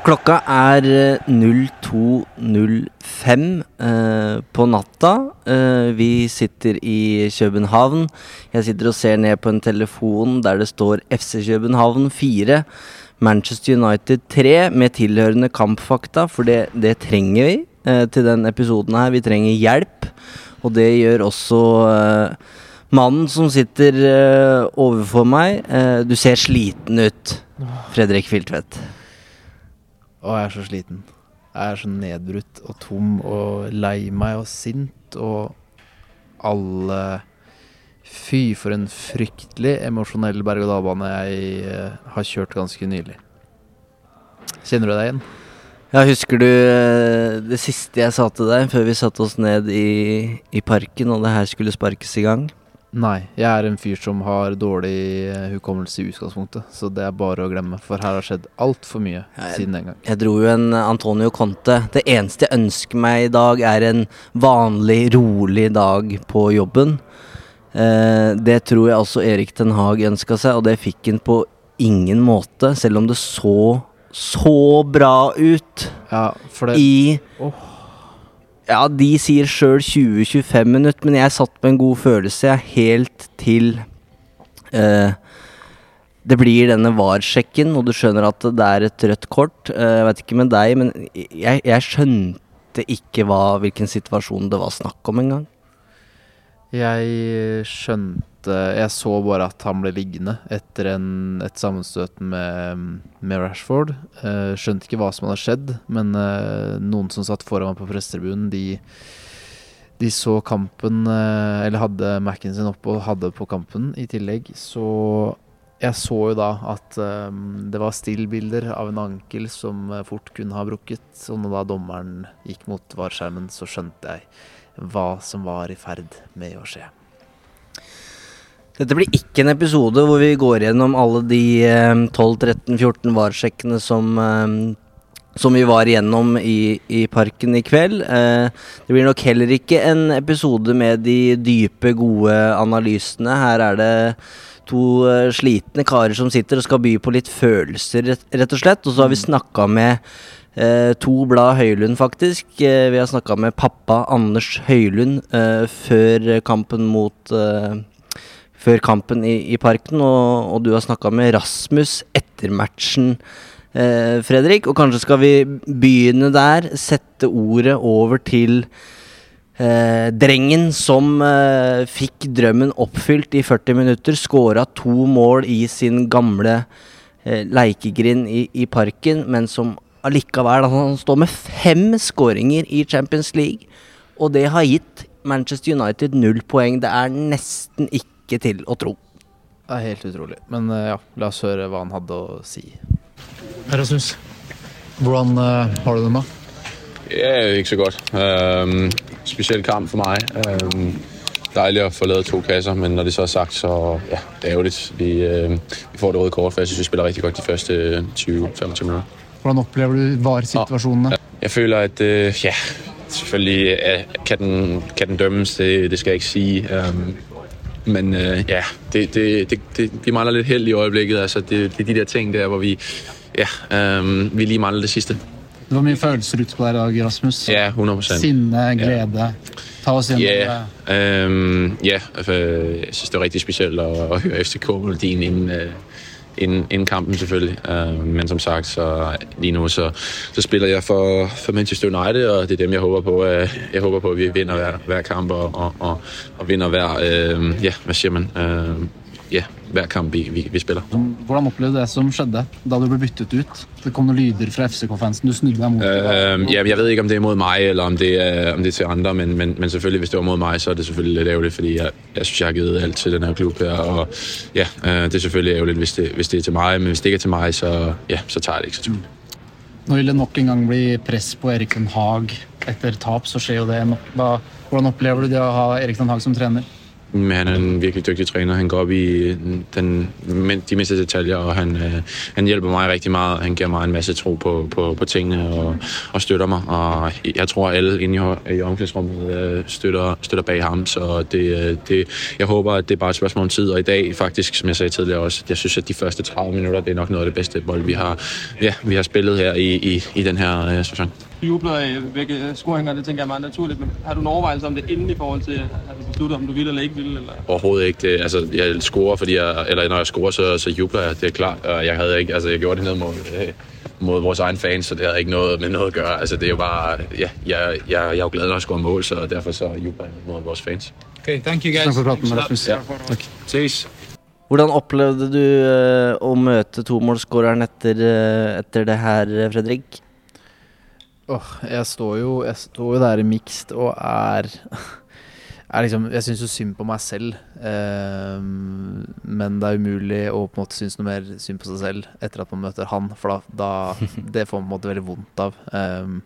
Klokka er eh, 02.05 eh, på natta. Eh, vi sitter i København. Jeg sitter og ser ned på en telefon der det står FC København 4, Manchester United 3 med tilhørende kampfakta, for det, det trenger vi eh, til den episoden her. Vi trenger hjelp, og det gjør også eh, mannen som sitter uh, overfor meg. uh, du ser sliten ut, Fredrik Filtvedt. Å, jeg er så sliten. Jeg er så nedbrutt og tom og lei meg og sint og alle Fy, for en fryktelig emosjonell berg-og-dal-bane jeg uh, har kjørt ganske nylig. Kjenner du deg igjen? Ja, husker du det siste jeg sa til deg før vi satte oss ned i, i parken og det her skulle sparkes i gang? Nei, jeg er en fyr som har dårlig eh, hukommelse i utgangspunktet, så det er bare å glemme, for her har skjedd altfor mye jeg- siden den gang. Jeg dro jo en Antonio Conte. Det eneste jeg ønsker meg i dag, er en vanlig, rolig dag på jobben. Eh, det tror jeg også Erik Den Haag ønska seg, og det fikk han på ingen måte, selv om det så så bra ut Ja, det i Åh. Ja, de sier sjøl 20-25 minutter, men jeg satt med en god følelse helt til eh, det blir denne VAR-sjekken, og du skjønner at det er et rødt kort. Eh, jeg vet ikke med deg, men jeg, jeg skjønte ikke hva, hvilken situasjon det var snakk om engang. Jeg skjønte Jeg så bare at han ble liggende etter en, et sammenstøt med, med Rashford. Eh, skjønte ikke hva som hadde skjedd, men eh, noen som satt foran meg på pressetribunen, de, de så kampen eh, Eller hadde Mac-en sin oppe og hadde på kampen i tillegg. Så jeg så jo da at eh, det var stillbilder av en ankel som eh, fort kunne ha brukket. Og når da dommeren gikk mot VAR-skjermen, så skjønte jeg hva som var i ferd med å skje. Dette blir ikke en episode hvor vi går gjennom alle de eh, 12-13-14 VAR-sjekkene som eh, som vi var igjennom i, i parken i kveld. Eh, det blir nok heller ikke en episode med de dype, gode analysene. Her er det to eh, slitne karer som sitter og skal by på litt følelser, rett, rett og slett. Og så har vi snakka med eh, to blad Høylund, faktisk. Eh, vi har snakka med pappa Anders Høylund eh, før kampen mot eh, før kampen i, i parken, og, og du har snakka med Rasmus etter matchen, eh, Fredrik. Og kanskje skal vi begynne der, sette ordet over til eh, drengen som eh, fikk drømmen oppfylt i 40 minutter. Skåra to mål i sin gamle eh, leikegrind i, i parken, men som allikevel Han står med fem skåringer i Champions League, og det har gitt Manchester United null poeng. Det er nesten ikke til å tro. Det er helt utrolig. Men eh, ja, la oss høre hva han hadde å si. Rasmus, hvordan eh, har du det med? Ja, ikke så godt. Um, spesiell kamp for meg. Um, deilig å få lavet to kasser, men når det så er sagt, så ja, det er ærgerligt. Vi, uh, vi får det røde kort, for jeg syns vi spiller riktig godt de første 20-25 minutter. Hvordan opplever du VAR-situasjonene? Jeg føler, at uh, ja, selvfølgelig ja, kan, den, kan den dømmes, det, det skal jeg ikke si. Øhm, men øh, ja, det, det, det, det, vi mangler lidt held i øjeblikket. Altså, det, det er de der ting der, hvor vi, ja, øh, vi lige mangler det sidste. Det var mye følelser ute på deg i dag, Rasmus. Ja, 100%. Sinne, glede. Ta oss gjennom Ja, det. øhm, ja altså, jeg synes, det var riktig specielt å, å høre FCK-melodien inden, øh, inden, inden kampen selvfølgelig. Uh, men som sagt, så lige nu så, så spiller jeg for, for Manchester United, og det er dem, jeg håber på. Uh, jeg håber på, at vi vinder hver, hver kamp og, og, og, og vinder hver, uh, ja, hvad siger man, uh, ja, hver kamp vi, vi, vi spiller. Hvordan opplevde du det som skjedde da du ble byttet ut? Det kom noen lyder fra FCK-fansen. Du snudde deg mot Øhm, ja, jeg vet ikke, om det er mot meg eller om det er, om det er til andre, men, men, men selvfølgelig, hvis det var mot meg, så er det selvfølgelig litt ærgerlig, fordi jeg, jeg synes, jeg har gitt alt til denne klubben. her, og ja, øh, det er selvfølgelig ærgerlig hvis det, hvis det er til meg, men hvis det ikke er til meg, så, ja, så tager jeg det ikke så tungt. Nå vil det nok en gang bli press på Erik Den Haag etter tap, så skjer jo det. Hva, hvordan opplever du det å ha Erik Den Haag som trener? Men han er en virkelig dygtig træner. Han går op i den, de mindste detaljer, og han, øh, han hjælper mig rigtig meget. Han giver mig en masse tro på, på, på tingene og, og støtter mig. Og jeg tror, alle inde i, i øh, støtter, støtter bag ham. Så det, øh, det, jeg håber, at det er bare et spørgsmål om tid. Og i dag, faktisk, som jeg sagde tidligere også, jeg synes, at de første 30 minutter, det er nok noget af det bedste bold, vi har, ja, har spillet her i, i, i den her øh. Jubler af begge scoringer, det tænker jeg er meget naturligt, men har du en overvejelse om det inden i forhold til, at du beslutter, om du vil eller ikke vil? Eller? Overhovedet ikke. Det, altså, jeg scorer, fordi jeg, eller når jeg scorer, så, så jubler jeg. Det er klart. Og jeg havde ikke, altså, jeg gjorde det ned mod, øh, mod vores egen fans, så det havde ikke noget med noget at gøre. Altså, det er jo bare, ja, jeg, jeg, jeg er jo glad, når jeg scorer mål, så derfor så jubler jeg mod vores fans. Okay, thank you guys. Takk for praten, Rasmus. Ja. Ses. Hvordan opplevde du eh, å møte tomålsskåreren etter, eh, etter det her, Fredrik? Åh, jeg står jo Jeg står jo der i mixed og er, er liksom Jeg syns jo synd på meg selv. ehm, men det er umulig å på en måte synes noe mer synd på seg selv etter at man møter han, for da, da Det får man på en måte veldig vondt av. Ehm,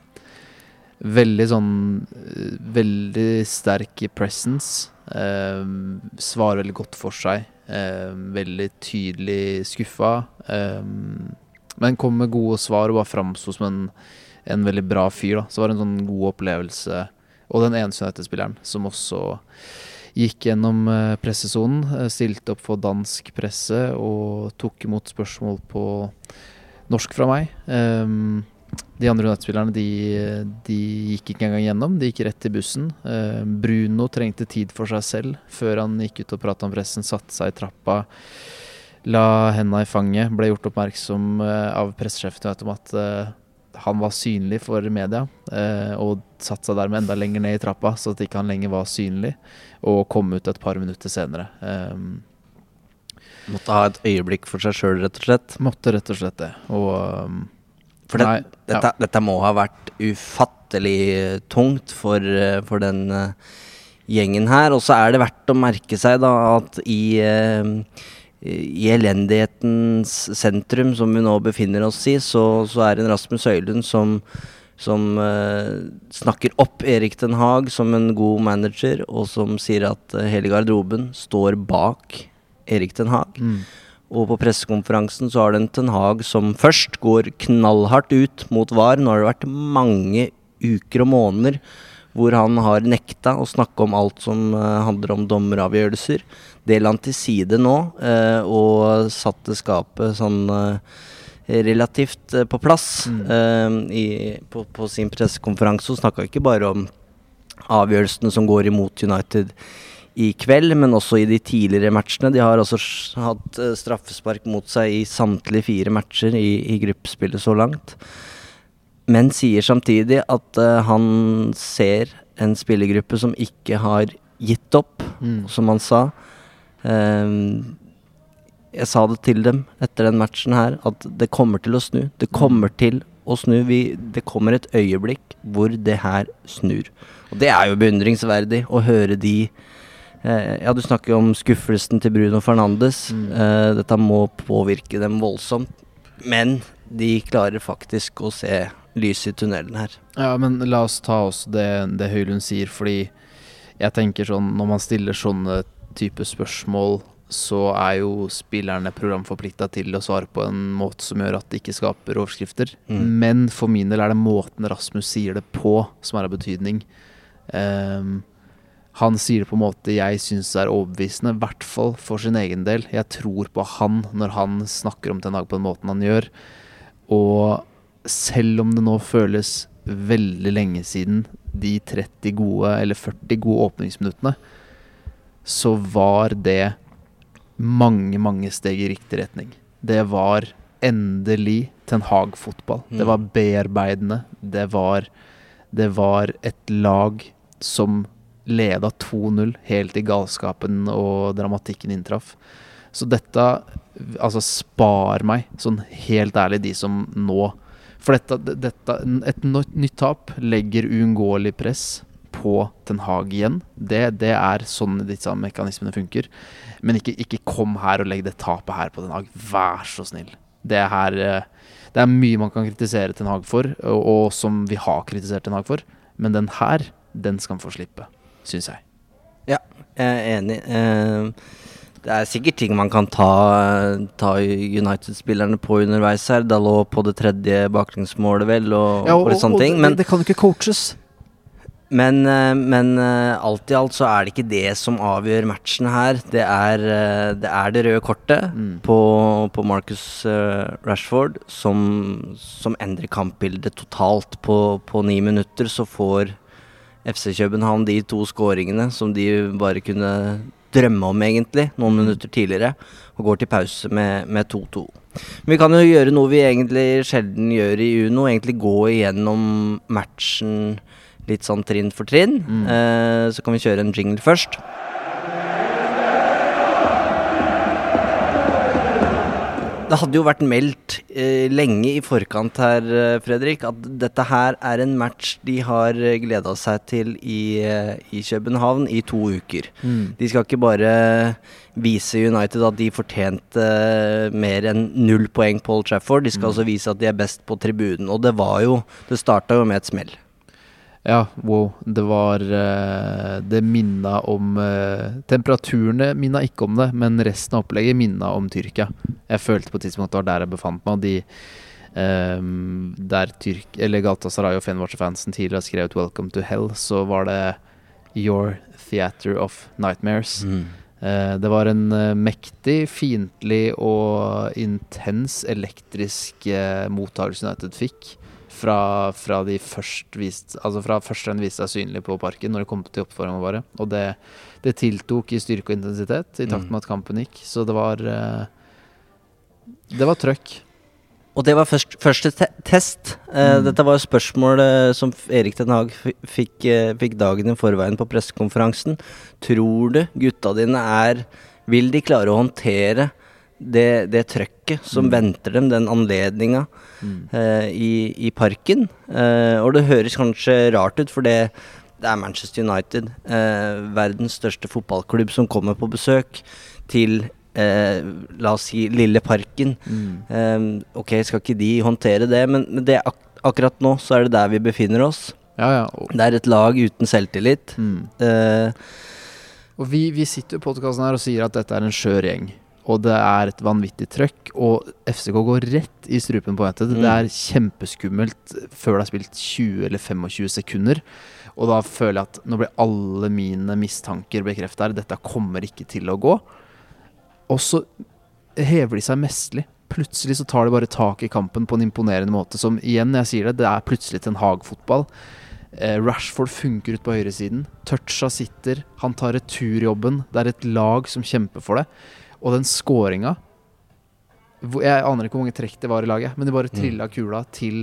veldig sånn eh, Veldig sterk presence. ehm, svarer veldig godt for seg. ehm, veldig tydelig skuffa. ehm, men kom med gode svar og bare framsto som en en veldig bra fyr. da Så det var en sånn god opplevelse. Og den eneste United-spilleren som også gikk gjennom eh, pressesonen. eh, Stilte opp for dansk presse og tok imot spørsmål på norsk fra meg. Um, de andre United-spillerne de, de gikk ikke engang gjennom. De gikk rett til bussen. Eh, Bruno trengte tid for seg selv før han gikk ut og prata om pressen. Satte seg i trappa. La henda i fanget. Ble gjort oppmerksom eh, av pressesjefen om at han var synlig for media, eh, og satte seg dermed enda lenger ned i trappa, så at ikke han lenger var synlig, og kom ut et par minutter senere. Eh, Måtte ha et øyeblikk for seg sjøl, rett og slett. måtte rett og slett det. Og um, For det, Nei, dette, dette må ha vært ufattelig eh, tungt for, eh, for den eh, gjengen her. Og så er det verdt å merke seg da at i, eh, i elendighetens sentrum, som vi nå befinner oss i, så, så er det en Rasmus Høylund som som uh, snakker opp Erik Den Haag som en god manager, og som sier at uh, hele garderoben står bak Erik Den Haag. mm, Og på pressekonferansen så har det en Ten Hag som først går knallhardt ut mot VAR. Nå har det vært mange uker og måneder hvor han har nekta å snakke om alt som eh, handler om dommeravgjørelser. Det la han til side nå, eh, og satte skapet sånn eh, relativt eh, på plass. eh, i, på, på sin pressekonferanse og snakka ikke bare om avgjørelsene som går imot United i kveld, men også i de tidligere matchene. De har altså hatt straffespark mot seg i samtlige fire matcher i, i gruppespillet så langt. Men sier samtidig at uh, han ser en spillergruppe som ikke har gitt opp, mm, som han sa. Ehm, jeg sa det til dem etter den matchen her, at det kommer til å snu. Det kommer til å snu. Vi, det kommer et øyeblikk hvor det her snur. Og det er jo beundringsverdig å høre de eh, Ja, du snakker jo om skuffelsen til Bruno Fernandes. Mm. Uh, dette må påvirke dem voldsomt. Men de klarer faktisk å se lyset i tunnelen her. Ja, men la oss ta også det, det Høylund sier, fordi jeg tenker sånn når man stiller sånne type spørsmål, så er jo spillerne programforplikta til å svare på en måte som gjør at det ikke skaper overskrifter. Mm. Men for min del er det måten Rasmus sier det på, som er av betydning. Um, han sier det på en måte jeg syns er overbevisende, i hvert fall for sin egen del. Jeg tror på han når han snakker om Ten Hag på den måten han gjør. Og selv om det nå føles veldig lenge siden de 30 gode, eller 40 gode åpningsminuttene, så var det mange, mange steg i riktig retning. det var endelig Ten Hag-fotball. Det Mm. var bearbeidende. Det var, det var et lag som leda 2-0 helt til galskapen og dramatikken inntraff. Så dette Altså, spar meg, sånn helt ærlig, de som nå For dette, dette Et nytt tap legger uunngåelig press på Ten Hag igjen. Det, det er sånn disse mekanismene funker. Men ikke, ikke kom her og legg det tapet her på Ten Hag. Vær så snill. Det er, her, eh, det er mye man kan kritisere Ten Hag for, og, og som vi har kritisert Ten Hag for. Men den her, den skal han få slippe, syns jeg. Ja, jeg er enig. Eh, det er sikkert ting man kan ta, ta United-spillerne på underveis her. Dalot på det tredje baklengsmålet, vel, og, og, litt sånne ting. Men, det, det kan jo ikke coaches. Men, eh, men eh, alt i alt så er det ikke det som avgjør matchen her. Det er eh, det, er det røde kortet Mm. på, på Marcus Rashford som, som endrer kampbildet totalt. På, på ni minutter så får FC København de to skåringene som de bare kunne drømme om, egentlig, noen minutter tidligere, og går til pause med med 2-2. Men vi kan jo gjøre noe vi egentlig sjelden gjør i Uno, egentlig gå igjennom matchen litt sånn trinn for trinn. Eh, så kan vi kjøre en jingle først. Det hadde jo vært meldt eh, lenge i forkant her, eh, Fredrik, at dette her er en match de har eh, gleda seg til i, eh, i København i to uker. Mm. De skal ikke bare vise United at de fortjente mer enn null poeng på Old Trafford, de skal også vise at de er best på tribunen. Og det var jo Det starta jo med et smell. Ja, wow. Det var eh, Det minna om eh, Temperaturene minna ikke om det, men resten av opplegget minna om Tyrkia. Jeg følte på et tidspunkt det var der jeg befant meg. De um, Der Tyrk Eller Galtasaray og Fenerbahçe-fansen tidligere har skrevet 'Welcome to Hell', så var det 'Your Theater of Nightmares'. Eh, det var en mektig, fiendtlig og intens elektrisk uh, mottakelse United fikk. Fra, fra de først vist, altså fra først den viste seg synlig på parken, når det kom til oppformene våre. Og det, det tiltok i styrke og intensitet i takt Mm. med at kampen gikk. Så det var eh, Det var trøkk. Og det var først, første te test. Mm. Dette var spørsmål uh, som Erik Den Haag fikk, uh, fikk dagen i forveien på pressekonferansen. Tror du gutta dine er Vil de klare å håndtere det, det trøkket som Mm. venter dem, den anledninga Mm. eh, i, i parken? Eh, og det høres kanskje rart ut, for det, det er Manchester United, eh, verdens største fotballklubb, som kommer på besøk til eh, la oss si Lille Parken. Mm. Ehm, ok, skal ikke de håndtere det, men, men det, ak akkurat nå så er det der vi befinner oss. Ja, ja. Det er et lag uten selvtillit. mm. Eh, Og vi, vi sitter i podkasten her og sier at dette er en skjør gjeng. Og det er et vanvittig trøkk. Og FCK går rett i strupen på United. Mm. Det er kjempeskummelt før det har spilt 20 eller 25 sekunder. Og da føler jeg at nå blir alle mine mistanker bekrefta her. Dette kommer ikke til å gå. Og så hever de seg mesterlig. Plutselig så tar de bare tak i kampen på en imponerende måte. Som igjen, jeg sier det, det er plutselig Ten Hag-fotball. Eh, Rashford funker ut på høyresiden. Toucha sitter. Han tar returjobben. Det er et lag som kjemper for det. Og den scoringa Jeg aner ikke hvor mange trekk det var i laget, men de bare trilla kula til,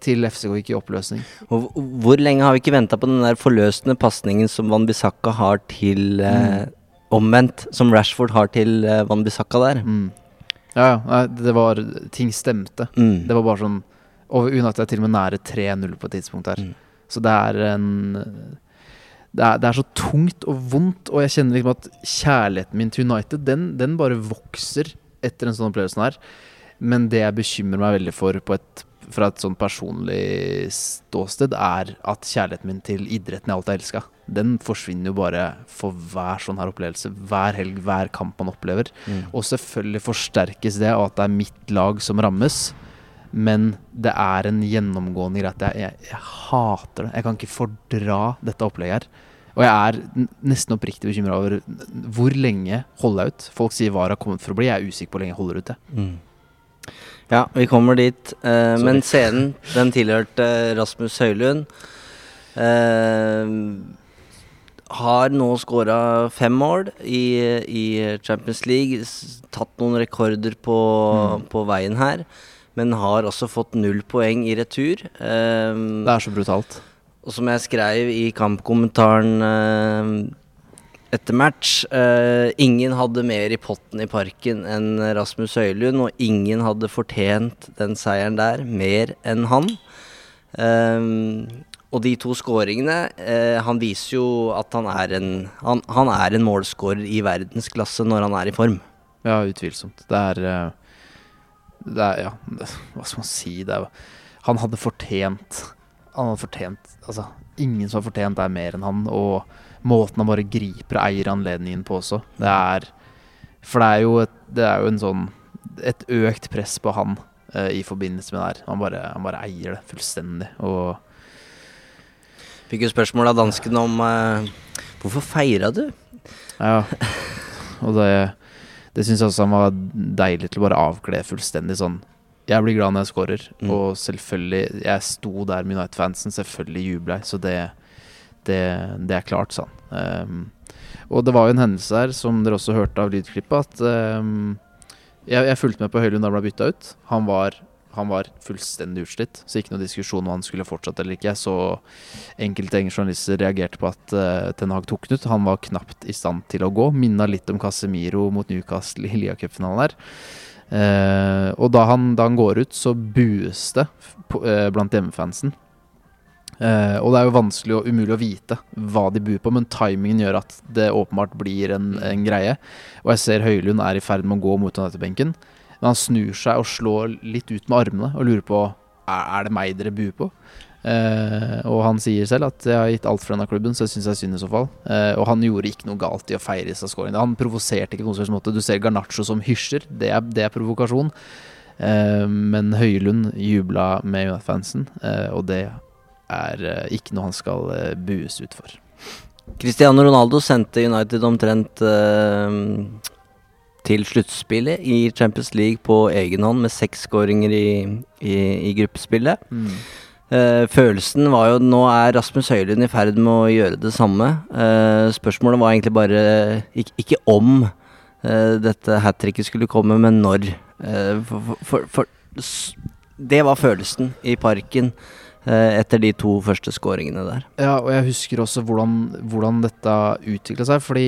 til FCK gikk i oppløsning. og hvor lenge har vi ikke venta på den der forløsende pasningen som Van Bissaka har til eh, Omvendt, som Rashford har til eh, Van Bissaka der. Mm. Ja, ja. Nei, det var Ting stemte. Mm. Det var bare sånn Og United er til og med nære 3-0 på et tidspunkt her. Mm. Så det er en det er, det er så tungt og vondt, og jeg kjenner liksom at kjærligheten min til United, den, den bare vokser etter en sånn opplevelse her. Men det jeg bekymrer meg veldig for på et, fra et sånn personlig ståsted, er at kjærligheten min til idretten jeg alltid har elska, den forsvinner jo bare for hver sånn her opplevelse. Hver helg, hver kamp man opplever. Mm. Og selvfølgelig forsterkes det av at det er mitt lag som rammes. Men det er en gjennomgående greie at jeg, jeg, jeg hater det. Jeg kan ikke fordra dette opplegget her. Og jeg er nesten oppriktig bekymra over hvor lenge holder jeg ut. Folk sier hva har kommet for å bli. Jeg er usikker på hvor lenge jeg holder ut. Jeg. Mm. Ja, vi kommer dit. Eh, men scenen, den tilhørte Rasmus Høylund. Eh, har nå skåra fem mål i, i Champions League. Tatt noen rekorder på, på veien her. Men har også fått null poeng i retur. Um, Det er så brutalt. og som jeg skrev i kampkommentaren eh, etter match eh, Ingen hadde mer i potten i parken enn Rasmus Høylund, og ingen hadde fortjent den seieren der mer enn han. Ehm, og de to skåringene eh, Han viser jo at han er en Han, han er en målskårer i verdensklasse når han er i form. Ja, utvilsomt. Det er eh, Det er Ja, det- hva skal man si? Det er Han hadde fortjent Han hadde fortjent Altså, ingen som har fortjent det mer enn han. Og måten han bare griper og eier anledningen på også. Det er For det er jo, et, det er jo en sånn Et økt press på han uh, i forbindelse med det her. Han bare, han bare eier det fullstendig. Og Fikk jo spørsmål av dansken om uh, hvorfor feira du? Ja, og det, det syns jeg også han var deilig til å bare avkle fullstendig sånn. Jeg blir glad når jeg scorer, Mm. og selvfølgelig Jeg sto der med United-fansen, selvfølgelig jubla jeg, så det, det, det er klart, sa han. Um, og det var jo en hendelse her, som dere også hørte av lydklippet, at um, jeg, jeg fulgte med på Høylund da han ble bytta ut. Han var, han var fullstendig utslitt, så ikke noe diskusjon om han skulle fortsatt eller ikke. Så enkelte journalister reagerte på at uh, Ten Hag tok den ut. Han var knapt i stand til å gå. Minna litt om Casemiro mot Newcastle i Lia-cupfinalen der. Uh, og da han, da han går ut, så bues det på, uh, blant hjemmefansen. Uh, og det er jo vanskelig og umulig å vite hva de buer på, men timingen gjør at det åpenbart blir en, en greie. Og jeg ser Høylund er i ferd med å gå mot benken men han snur seg og slår litt ut med armene og lurer på er, det meg dere buer på. Eh, og han sier selv at jeg har gitt alt for denne klubben, så jeg syns det er synd i så fall. Eh, og han gjorde ikke noe galt i å feire disse skåringene. Han provoserte ikke på måte. Du ser Garnaccio som hysjer, det er, det er provokasjon. Eh, men Høylund jubla med United-fansen, eh, og det er eh, ikke noe han skal eh, bues ut for. Cristiano Ronaldo sendte United omtrent til sluttspillet i Champions League på egen hånd med seks skåringer i, i, i gruppespillet. Eh, følelsen var jo Nå er Rasmus Høylund i ferd med å gjøre det samme. Uh, spørsmålet var egentlig bare ikke, ikke om uh, dette hat tricket skulle komme, men når. For, for, for, det var følelsen i parken etter de to første skåringene der. Ja, og jeg husker også hvordan, hvordan dette utvikla seg, fordi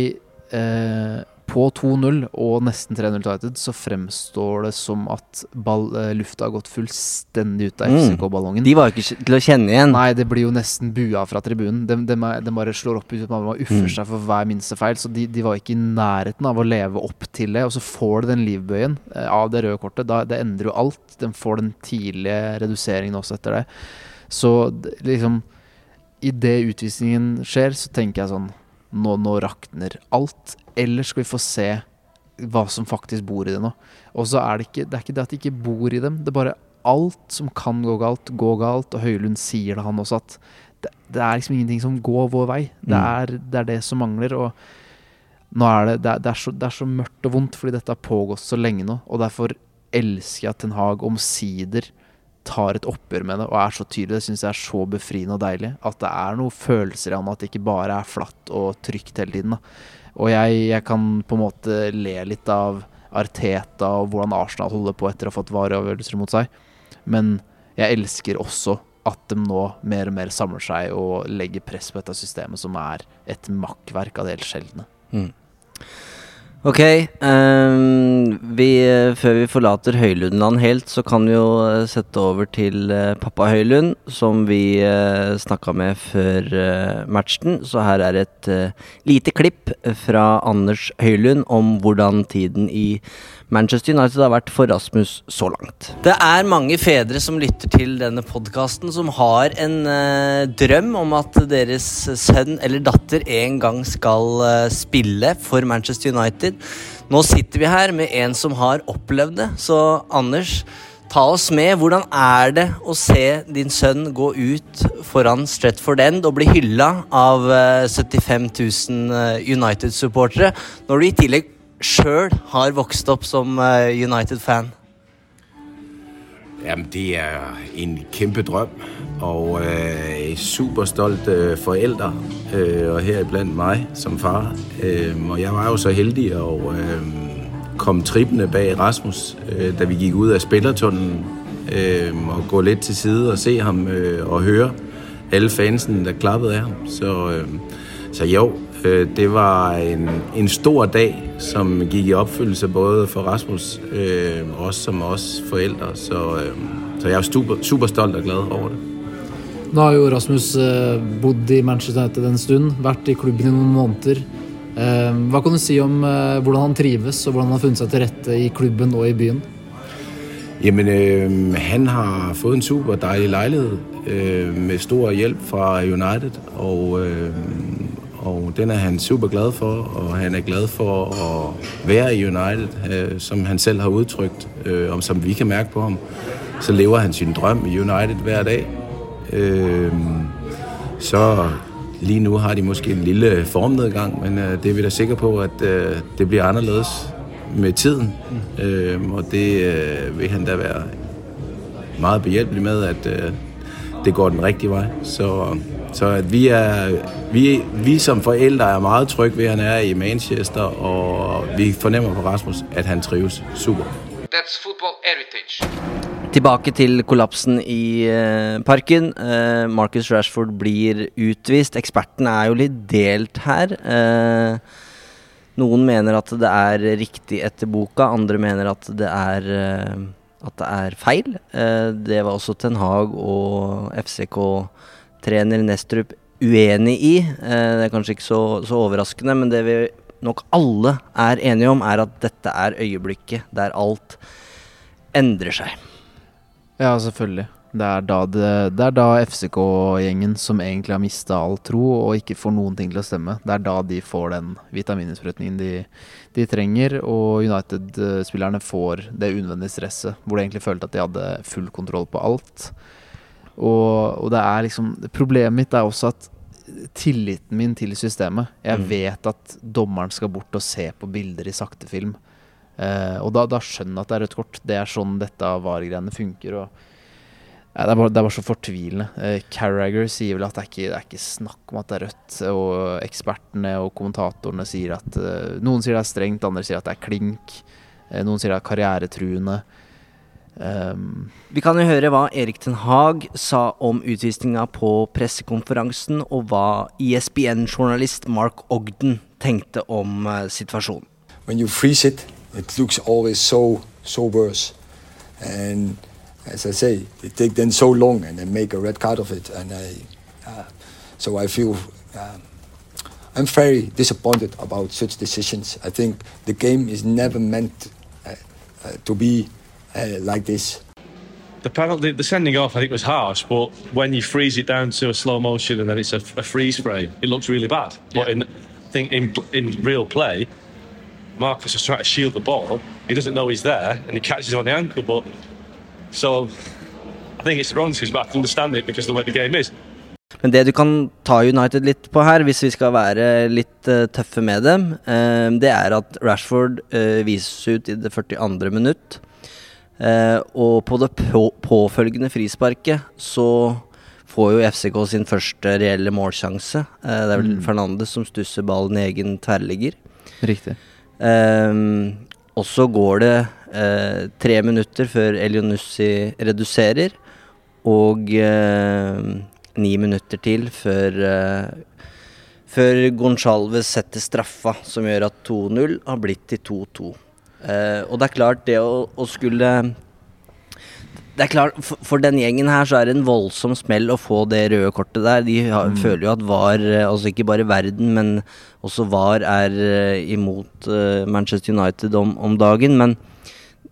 på 2-0 og nesten 3-0 til United så fremstår det som at ball, eh, lufta har gått fullstendig ut av Mm. FCK-ballongen. De var jo ikke til å kjenne igjen. Nei, det blir jo nesten bua fra tribunen. De, de, de bare slår opp ut og man uffer Mm. seg for hver minste feil. Så de, de var ikke i nærheten av å leve opp til det. Og så får de den livbøyen eh, av det røde kortet. Da, det endrer jo alt. De får den tidlige reduseringen også etter det. Så liksom Idet utvisningen skjer, så tenker jeg sånn Nå, nå rakner alt. Eller skal vi få se hva som faktisk bor i det nå? Og så er det ikke det er ikke det at det ikke bor i dem. Det er bare alt som kan gå galt, går galt. Og Høylund sier det, han også, at det, det er liksom ingenting som går vår vei. Det, Mm. er, det er det som mangler. Og nå er det, det, er, det, er så, det er så mørkt og vondt fordi dette har pågått så lenge nå. Og derfor elsker jeg at Ten Hag omsider tar et oppgjør med det og er så tydelig. Det syns jeg er så befriende og deilig. At det er noen følelser i han, at det ikke bare er flatt og trygt hele tiden. Da. Og jeg, jeg kan på en måte le litt av Arteta og hvordan Arsenal holder på etter å ha fått vareavgjørelser mot seg. Men jeg elsker også at de nå mer og mer samler seg og legger press på dette systemet, som er et makkverk av det helt sjeldne. Mm. Ok, Um, vi, eh, før vi forlater Høylundland helt, så kan vi jo eh, sette over til eh, pappa Høylund, som vi uh, snakka med før uh, matchen. Så her er et uh, lite klipp fra Anders Høylund om hvordan tiden i Manchester United har vært for Rasmus så langt. Det er mange fedre som lytter til denne podkasten, som har en eh, drøm om at deres sønn eller datter en gang skal eh, spille for Manchester United. Nå sitter vi her med en som har opplevd det, så Anders, ta oss med. Hvordan er det å se din sønn gå ut foran Stretford End og bli hylla av eh, 75 000 eh, United-supportere, når du i tillegg sjøl har vokst opp som eh, United-fan? Jamen, det er en kæmpe og øh, super stolt øh, forældre, øh, og heriblandt mig som far. Øh, og jeg var jo så heldig å øh, komme trippende bag Rasmus, øh, da vi gik ud af spillertunnelen, øh, og gå lidt til side og se ham øh, og høre alle fansen, der klappede af ham. Så, øh, så jo, det var en, en stor dag, som gik i opfyldelse både for Rasmus øh, og oss som os forældre. Så, øh, så jeg er super, stolt og glad over det. Nå har jo Rasmus bodd i Manchester United en stund, vært i klubben i noen måneder. Hva kan du si om hvordan han trives, og hvordan han har funnet seg til rette i klubben og i byen? Jamen, øh, han har fået en super dejlig lejlighed øh, med stor hjelp fra United, og, øh, og den er han super glad for, og han er glad for at være i United, øh, som han selv har udtrykt, øh, om som vi kan mærke på ham. Så lever han sin drøm i United hver dag. Øh, så lige nu har de måske en lille formnedgang, men øh, det er vi da sikre på, at øh, det bliver anderledes med tiden. Mm. Øh, og det øh, vil han da være meget behjælpelig med, at øh, det går den rigtige vej. Så, så at vi, er, vi, vi som forældre er meget trygge ved, at han er i Manchester, og vi fornemmer på Rasmus, at han trives super. That's football heritage. Tilbake til kollapsen i eh, parken. Eh, Marcus Rashford blir utvist. Ekspertene er jo litt delt her. Eh, noen mener at det er riktig etter boka, andre mener at det er, eh, at det er feil. Eh, det var også Ten Hag og FCK-trener Nestrup uenig i. Eh, det er kanskje ikke så, så overraskende, men det vi nok alle er enige om, er at dette er øyeblikket der alt endrer seg. Ja, selvfølgelig. Det er da, det, det er da FCK-gjengen som egentlig har mista all tro og ikke får noen ting til å stemme. Det er da de får den vitamininnsprøytningen de, de trenger, og United-spillerne får det unødvendige stresset, hvor de egentlig følte at de hadde full kontroll på alt. Og, og det er liksom Problemet mitt er også at tilliten min til systemet Jeg Mm. vet at dommeren skal bort og se på bilder i saktefilm. Uh, og da, da skjønner jeg at det er rødt kort. Det er sånn dette VAR-greiene funker. Og, ja, det, er bare, det er bare så fortvilende. Eh, Carragher sier vel at det er, ikke, det er ikke snakk om at det er rødt. Og ekspertene og kommentatorene sier at eh, Noen sier det er strengt, andre sier at det er klink. Eh, noen sier det er karrieretruende. Um, Vi kan jo høre hva Erik Ten Hag sa om utvisninga på pressekonferansen, og hva E ESPN-journalist Mark Ogden tenkte om uh, situasjonen. when you freeze it, it looks always so so worse. And as I say, they take them so long and they make a red card of it. And I, uh, so I feel um, I'm very disappointed about such decisions. I think the game is never meant uh, uh, to be uh, like this. The penalty, the sending off, I think was harsh, but when you freeze it down to a slow motion and then it's a, a freeze frame, it looks really bad. But in, I think in in real play, Marcus is trying to shield the ball. He doesn't know he's there, and he catches him on the ankle. But so, I think it's wrong to back to Understand it because the way the game is. Men det du kan ta United litt på her, hvis vi skal være litt uh, tøffe med dem, uh, det er at Rashford uh, vises ut i det 42. minutt. Eh, og på det på påfølgende frisparket så får jo FCK sin første reelle målsjanse. Det er vel Mm. Fernandes som stusser ballen i egen tverrligger. Riktig. Ehm, og så går det eh, tre minutter før Elionussi reduserer, og eh, ni minutter til før eh, før Gonçalves setter straffa som gjør at 2-0 har blitt til 2-2. Eh, og det er klart, det å, å skulle det er klart, for, for den gjengen her så er det en voldsom smell å få det røde kortet der. De har, Mm. føler jo at VAR, eh, altså ikke bare verden, men også VAR er eh, imot Manchester United om, om dagen. Men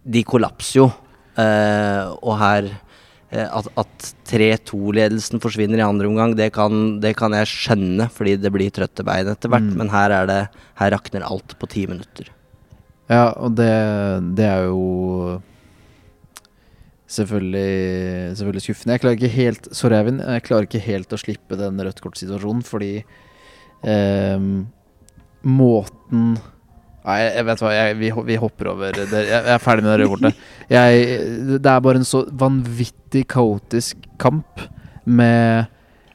de kollapser jo. Eh, og her eh, At, at 3-2-ledelsen forsvinner i andre omgang, det kan, det kan jeg skjønne, fordi det blir trøtte bein etter hvert. Mm. Men her, er det, her rakner alt på ti minutter. Ja, og det, det er jo selvfølgelig, selvfølgelig skuffende. Jeg klarer ikke helt Sorry, Eivind. Jeg klarer ikke helt å slippe den rødt kort-situasjonen, fordi eh, måten Nei, jeg vet hva, jeg, vi, vi hopper over det. Jeg, jeg er ferdig med det røde kortet. Det er bare en så vanvittig kaotisk kamp med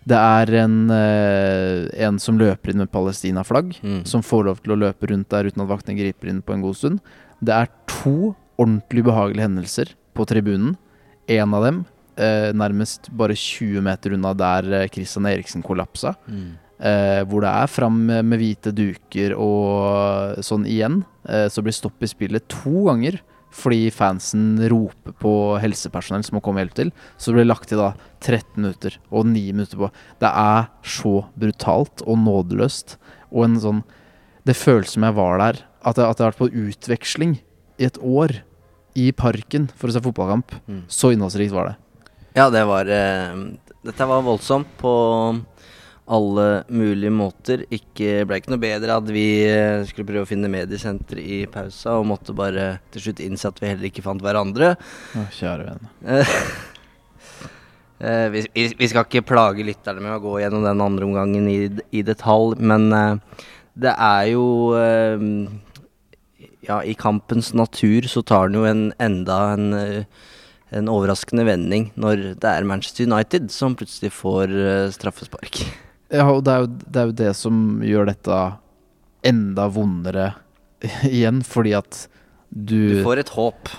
Det er en, eh, en som løper inn med Palestina-flagg, Mm. som får lov til å løpe rundt der uten at vaktene griper inn på en god stund. Det er to ordentlig behagelige hendelser på tribunen. En av dem eh, nærmest bare 20 meter unna der eh, Christian Eriksen kollapsa. Mm. Eh, hvor det er fram med, hvite duker og sånn igjen. Eh, så blir stopp i spillet to ganger fordi fansen roper på helsepersonell som må komme og hjelpe til. Så blir det lagt til da 13 minutter og 9 minutter på. Det er så brutalt og nådeløst. Og en sånn Det føles som jeg var der. At jeg, at jeg har vært på utveksling i et år. I parken for å se fotballkamp. Mm. Så innholdsrikt var det. Ja, det var eh, Dette var voldsomt på alle mulige måter. Ikke, ble ikke noe bedre at vi eh, skulle prøve å finne mediesenter i pausa, og måtte bare til slutt innse at vi heller ikke fant hverandre. Å, kjære venn. Eh, vi, vi, skal ikke plage lytterne med å gå gjennom den andre omgangen i, i detalj, men eh, det er jo Ja, i kampens natur så tar den jo en enda en, en overraskende vending når det er Manchester United som plutselig får straffespark. Ja, og det er, jo, det er jo det som gjør dette enda vondere igjen, fordi at du Du får et håp.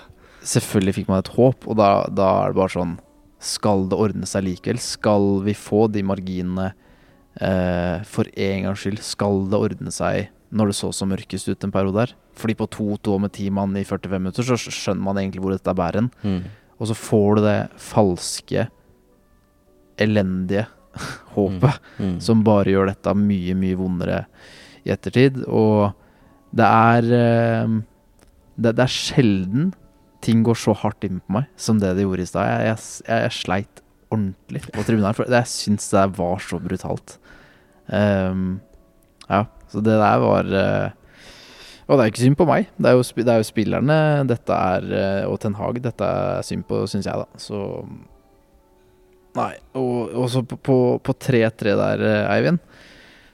Selvfølgelig fikk man et håp, og da, da er det bare sånn Skal det ordne seg likevel? Skal vi få de marginene eh, for en gangs skyld? Skal det ordne seg når det så så mørkest ut en periode der? Fordi på 2-2 med ti mann i 45 minutter, så skjønner man egentlig hvor dette bærer hen. Mm. Og så får du det falske, elendige håpet Mm. Mm. som bare gjør dette mye, mye vondere i ettertid. Og det er eh, det, det er sjelden ting går så hardt inn på meg som det det gjorde i stad. Jeg, jeg, jeg, jeg sleit ordentlig på tribunalen, for jeg syns det var så brutalt. Um, ja, så det der var eh, Og det er ikke synd på meg. Det er jo, det er jo spillerne dette er, eh, og Ten Hag dette er synd på, syns jeg, da. Så Nei. Og og så på- på på 3-3 der, eh, Eivind,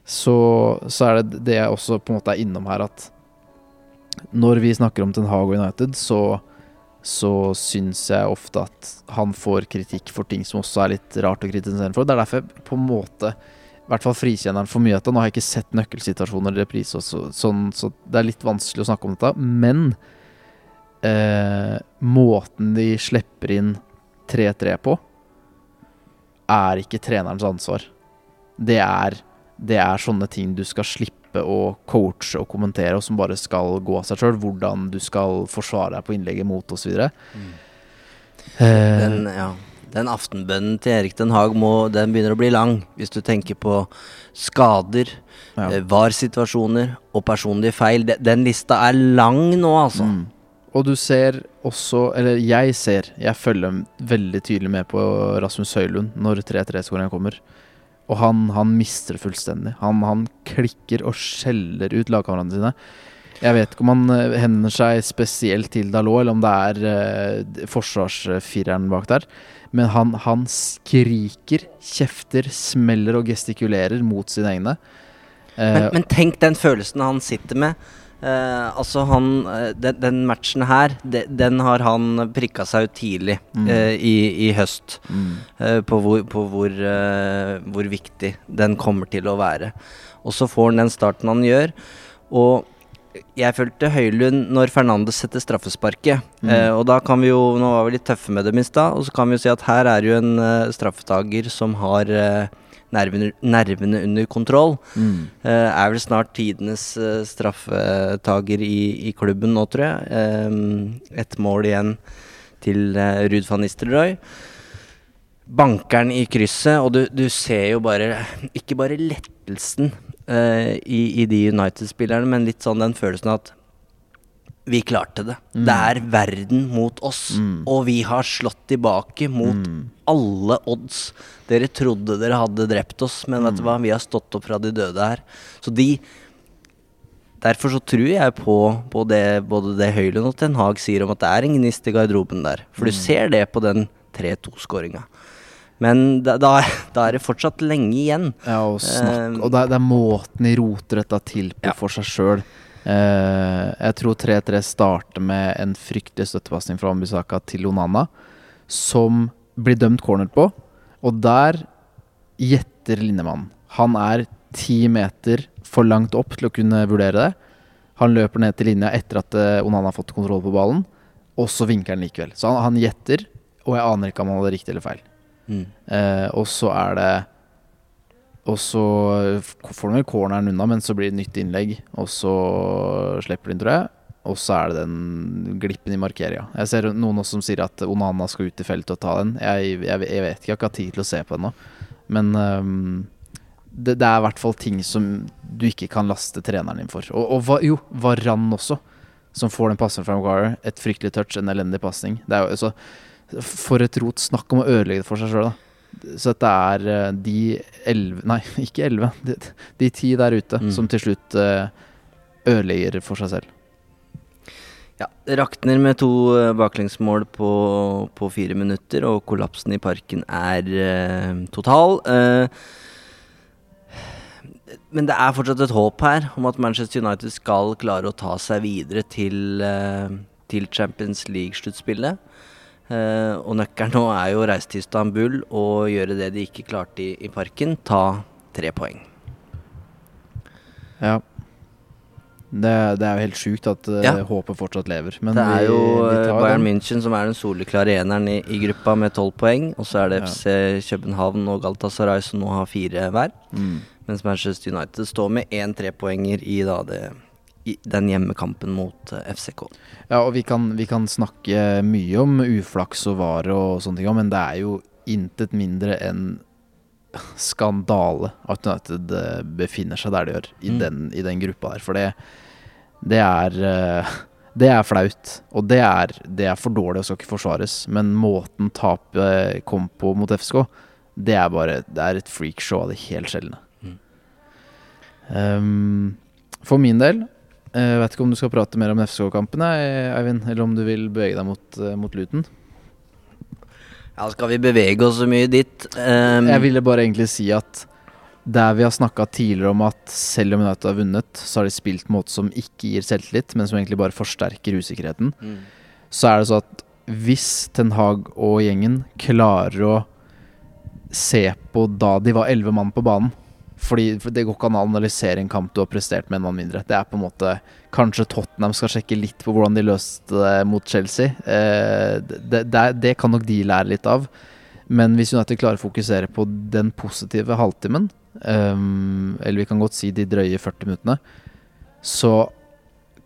så, så er det det jeg også på en måte er innom her, at når vi snakker om Ten Hag og United, så så syns jeg ofte at han får kritikk for ting som også er litt rart å kritisere for. Det er derfor jeg på en måte i hvert fall frikjenner han for mye av dette. Nå har jeg ikke sett nøkkelsituasjoner i reprise, så, sånn, så det er litt vanskelig å snakke om dette. Men eh, måten de slipper inn 3-3 på, er ikke trenerens ansvar. Det er, det er sånne ting du skal slippe å coache og kommentere, og som bare skal gå av seg sjøl. Hvordan du skal forsvare deg på innlegget mot osv. Mm. Eh, Den, ja, den aftenbønnen til Erik Den Haag må, den begynner å bli lang. Hvis du tenker på skader, Ja. eh, VAR-situasjoner og personlige feil. Den, den lista er lang nå, altså. Mm. Og du ser også, eller jeg ser, jeg følger veldig tydelig med på Rasmus Høylund når 3-3-skåringen kommer. Og han, han mister det fullstendig. Han, han klikker og skjeller ut lagkameratene sine. Jeg vet ikke om han hender henvender seg spesielt til Dalot, eller om det er eh, forsvarsfireren bak der. Men han, han skriker, kjefter, smeller og gestikulerer mot sine egne. Eh, Men, men tenk den følelsen han sitter med. Eh, altså han eh, den, den matchen her, den, den har han prikka seg ut tidlig Mm. eh, i, i høst. Mm. eh, på hvor, på hvor, hvor viktig den kommer til å være. Og så får han den starten han gjør. Og jeg følte Høylund når Fernandes setter straffesparket. Mm. Eh, og da kan vi jo Nå var vi litt tøffe med dem i stad, og så kan vi jo si at her er jo en uh, straffetaker som har nervene, nervene under kontroll. Mm. Uh, er vel snart tidenes uh, straffetaker i, i klubben nå, tror jeg. Eh, Ett mål igjen til uh, Ruud van Nistelrooy. Bankeren i krysset, og du, du ser jo bare Ikke bare lettelsen uh, i, i de United-spillerne, men litt sånn den følelsen at vi klarte det. Mm. Det er verden mot oss, Mm. og vi har slått tilbake mot Mm. Alle odds. Dere trodde dere hadde drept oss, men vet du hva, vi har stått opp fra de døde her. Så de Derfor så tror jeg på, på det både det Høylund og Ten Hag sier om at det er en gnist i garderoben der. For du Mm. ser det på den 3-2-skåringa. Men da, da, da er det fortsatt lenge igjen. Ja, og, snakk, Eh, og det er, det er måten de roter dette til på for seg sjøl. Uh, jeg tror 3-3 starter med en fryktelig støttepasning fra Ambisaka til Onana, som blir dømt corner på. Og der gjetter linjemannen. Han er ti meter for langt opp til å kunne vurdere det. Han løper ned til linja etter at eh, Onana har fått kontroll på ballen, og så vinker han likevel. Så han, han gjetter, og jeg aner ikke om han hadde riktig eller feil. Mm. Eh, og så er det Og så får han vel corneren unna, men så blir det nytt innlegg, og så slipper de tror jeg. Og så er det den glippen i markeringa. Jeg ser noen også som sier at Onana skal ut i feltet og ta den. Jeg, jeg, jeg vet ikke, jeg har ikke hatt tid til å se på den nå. Men um, det, det er i hvert fall ting som du ikke kan laste treneren din for. Og, og jo, Varan også, som får den passen fra Maguire. Et fryktelig touch, en elendig pasning. Altså For et rot. Snakk om å ødelegge det for seg sjøl, da. Så dette er eh, de elleve Nei, ikke elleve. De, de ti der ute Mm. som til slutt eh, ødelegger for seg selv. Ja, rakner med to eh, baklengsmål på, på fire minutter, og kollapsen i parken er eh, total. Eh, men det er fortsatt et håp her om at Manchester United skal klare å ta seg videre til, eh, til Champions League-sluttspillet. Eh, og nøkkelen nå er jo å reise til Istanbul og gjøre det de ikke klarte i, i parken, ta tre poeng. Ja. Det, det er jo helt sjukt at eh, Ja. håpet fortsatt lever. Men det er jo vi vi Bayern den. München som er den soleklare eneren i, i gruppa med tolv poeng. Og så er det Ja. FC København og Galtasaray som nå har fire hver. Mm. Mens Manchester United står med én trepoenger i, da det, den hjemmekampen mot eh, FCK. Ja, og vi kan, vi kan snakke mye om uflaks og vare og sånne ting, men det er jo intet mindre enn skandale at United eh, befinner seg der de gjør, i, Mm. den, i den gruppa der. For det, det er eh, Det er flaut, og det er, det er for dårlig og skal ikke forsvares. Men måten tapet kom på mot FSK, det er bare Det er et freakshow av det helt sjeldne. Mm. Um, for min del jeg vet ikke om du skal prate mer om FSK-kampene, Eivind, eller om du vil bevege deg mot, eh, mot Luton? Ja, skal vi bevege oss så mye dit? Um, Jeg ville bare egentlig si at der vi har snakka tidligere om at selv om United har vunnet, så har de spilt på en måte som ikke gir selvtillit, men som egentlig bare forsterker usikkerheten. Mm. Så er det så at hvis Ten Hag og gjengen klarer å se på da de var elleve mann på banen fordi Det går ikke an å analysere en kamp du har prestert med en mann mindre. Det er på en måte Kanskje Tottenham skal sjekke litt på hvordan de løste det mot Chelsea. Eh, det, det, det kan nok de lære litt av. Men hvis United klarer å fokusere på den positive halvtimen, ehm, eller vi kan godt si de drøye 40 minuttene, så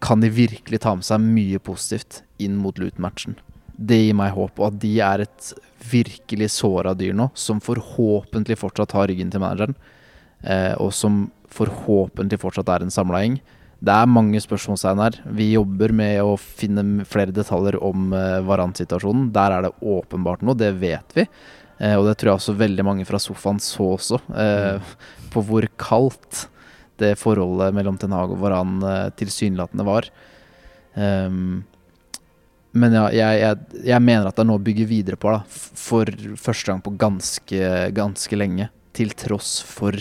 kan de virkelig ta med seg mye positivt inn mot Luton-matchen. Det gir meg håp, og at de er et virkelig såra dyr nå, som forhåpentlig fortsatt har ryggen til manageren, eh, og som forhåpentlig fortsatt er en samla gjeng. Det er mange spørsmålstegn her. Vi jobber med å finne flere detaljer om eh, Varan-situasjonen. Der er det åpenbart noe, det vet vi. Eh, og det tror jeg også veldig mange fra sofaen så også, eh, på hvor kaldt det forholdet mellom Ten Hag og Varan eh, tilsynelatende var. Ehm, men ja, jeg, jeg, jeg mener at det er noe å bygge videre på, da. For første gang på ganske, ganske lenge. Til tross for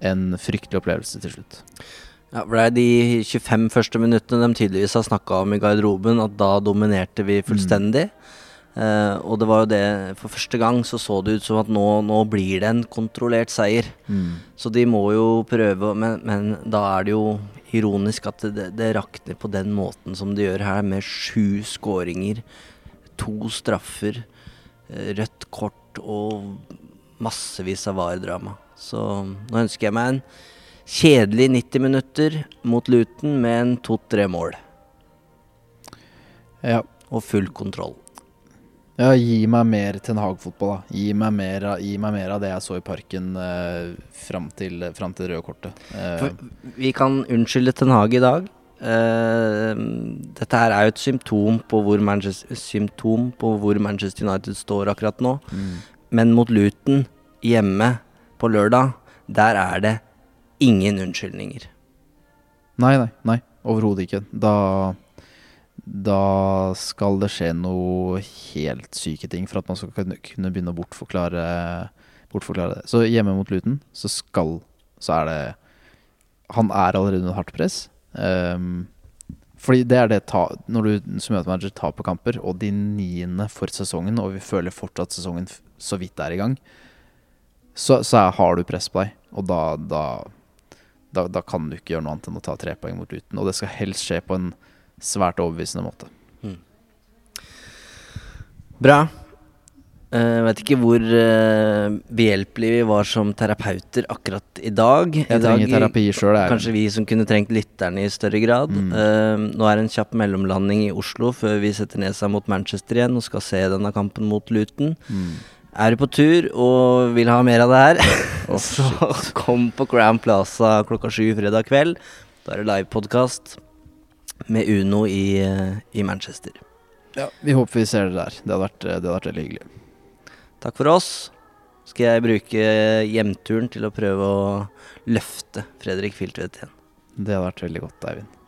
en fryktelig opplevelse til slutt. Ja, for det er de 25 første minuttene de tydeligvis har snakka om i garderoben, at da dominerte vi fullstendig. Eh, og det var jo det For første gang så så det ut som at nå, nå blir det en kontrollert seier. Mm. Så de må jo prøve, men, men da er det jo ironisk at det, det rakner på den måten som det gjør her, med sju skåringer, to straffer, eh, rødt kort og massevis av VAR-drama. Så nå ønsker jeg meg en kjedelig 90 minutter mot Luton med en to-tre mål. Ja. Og full kontroll. Ja, gi meg mer Ten Hag-fotball, da. Gi meg, mer, gi meg mer av det jeg så i parken eh, fram til, fram til det røde kortet. Eh, vi kan unnskylde Ten Hag i dag. Eh, dette her er jo et symptom på, hvor Manchester, symptom på hvor Manchester United står akkurat nå. Mm. Men mot Luton, hjemme på lørdag, der er det ingen unnskyldninger. Nei, nei, nei. Overhodet ikke. Da, da skal det skje noe helt syke ting for at man skal kunne, begynne å bortforklare, bortforklare det. Så hjemme mot Luton, så skal Så er det Han er allerede under hardt press. Um, fordi det er det ta, Når du som møtemanager taper kamper, og de niende for sesongen, og vi føler fortsatt sesongen så vidt er i gang, så, så har du press på deg. Og da, da, da, da kan du ikke gjøre noe annet enn å ta tre poeng mot Luton. Og det skal helst skje på en svært overbevisende måte. Bra. Jeg vet ikke hvor uh, behjelpelige vi var som terapeuter akkurat i dag. I Jeg trenger dag, terapi jeg. Kanskje vi som kunne trengt lytterne i større grad. Mm. Uh, nå er det en kjapp mellomlanding i Oslo før vi setter nesa mot Manchester igjen og skal se denne kampen mot Luton. Mm. Er du på tur og vil ha mer av det her, oh, så kom på Grand Plaza klokka sju fredag kveld. Da er det livepodkast med Uno i, eh, i Manchester. Ja, vi håper vi ser det der. Det hadde vært, det hadde vært veldig hyggelig. Takk for oss. Skal jeg bruke hjemturen til å prøve å løfte Fredrik Filtvedt igjen. Det hadde vært veldig godt, Eivind.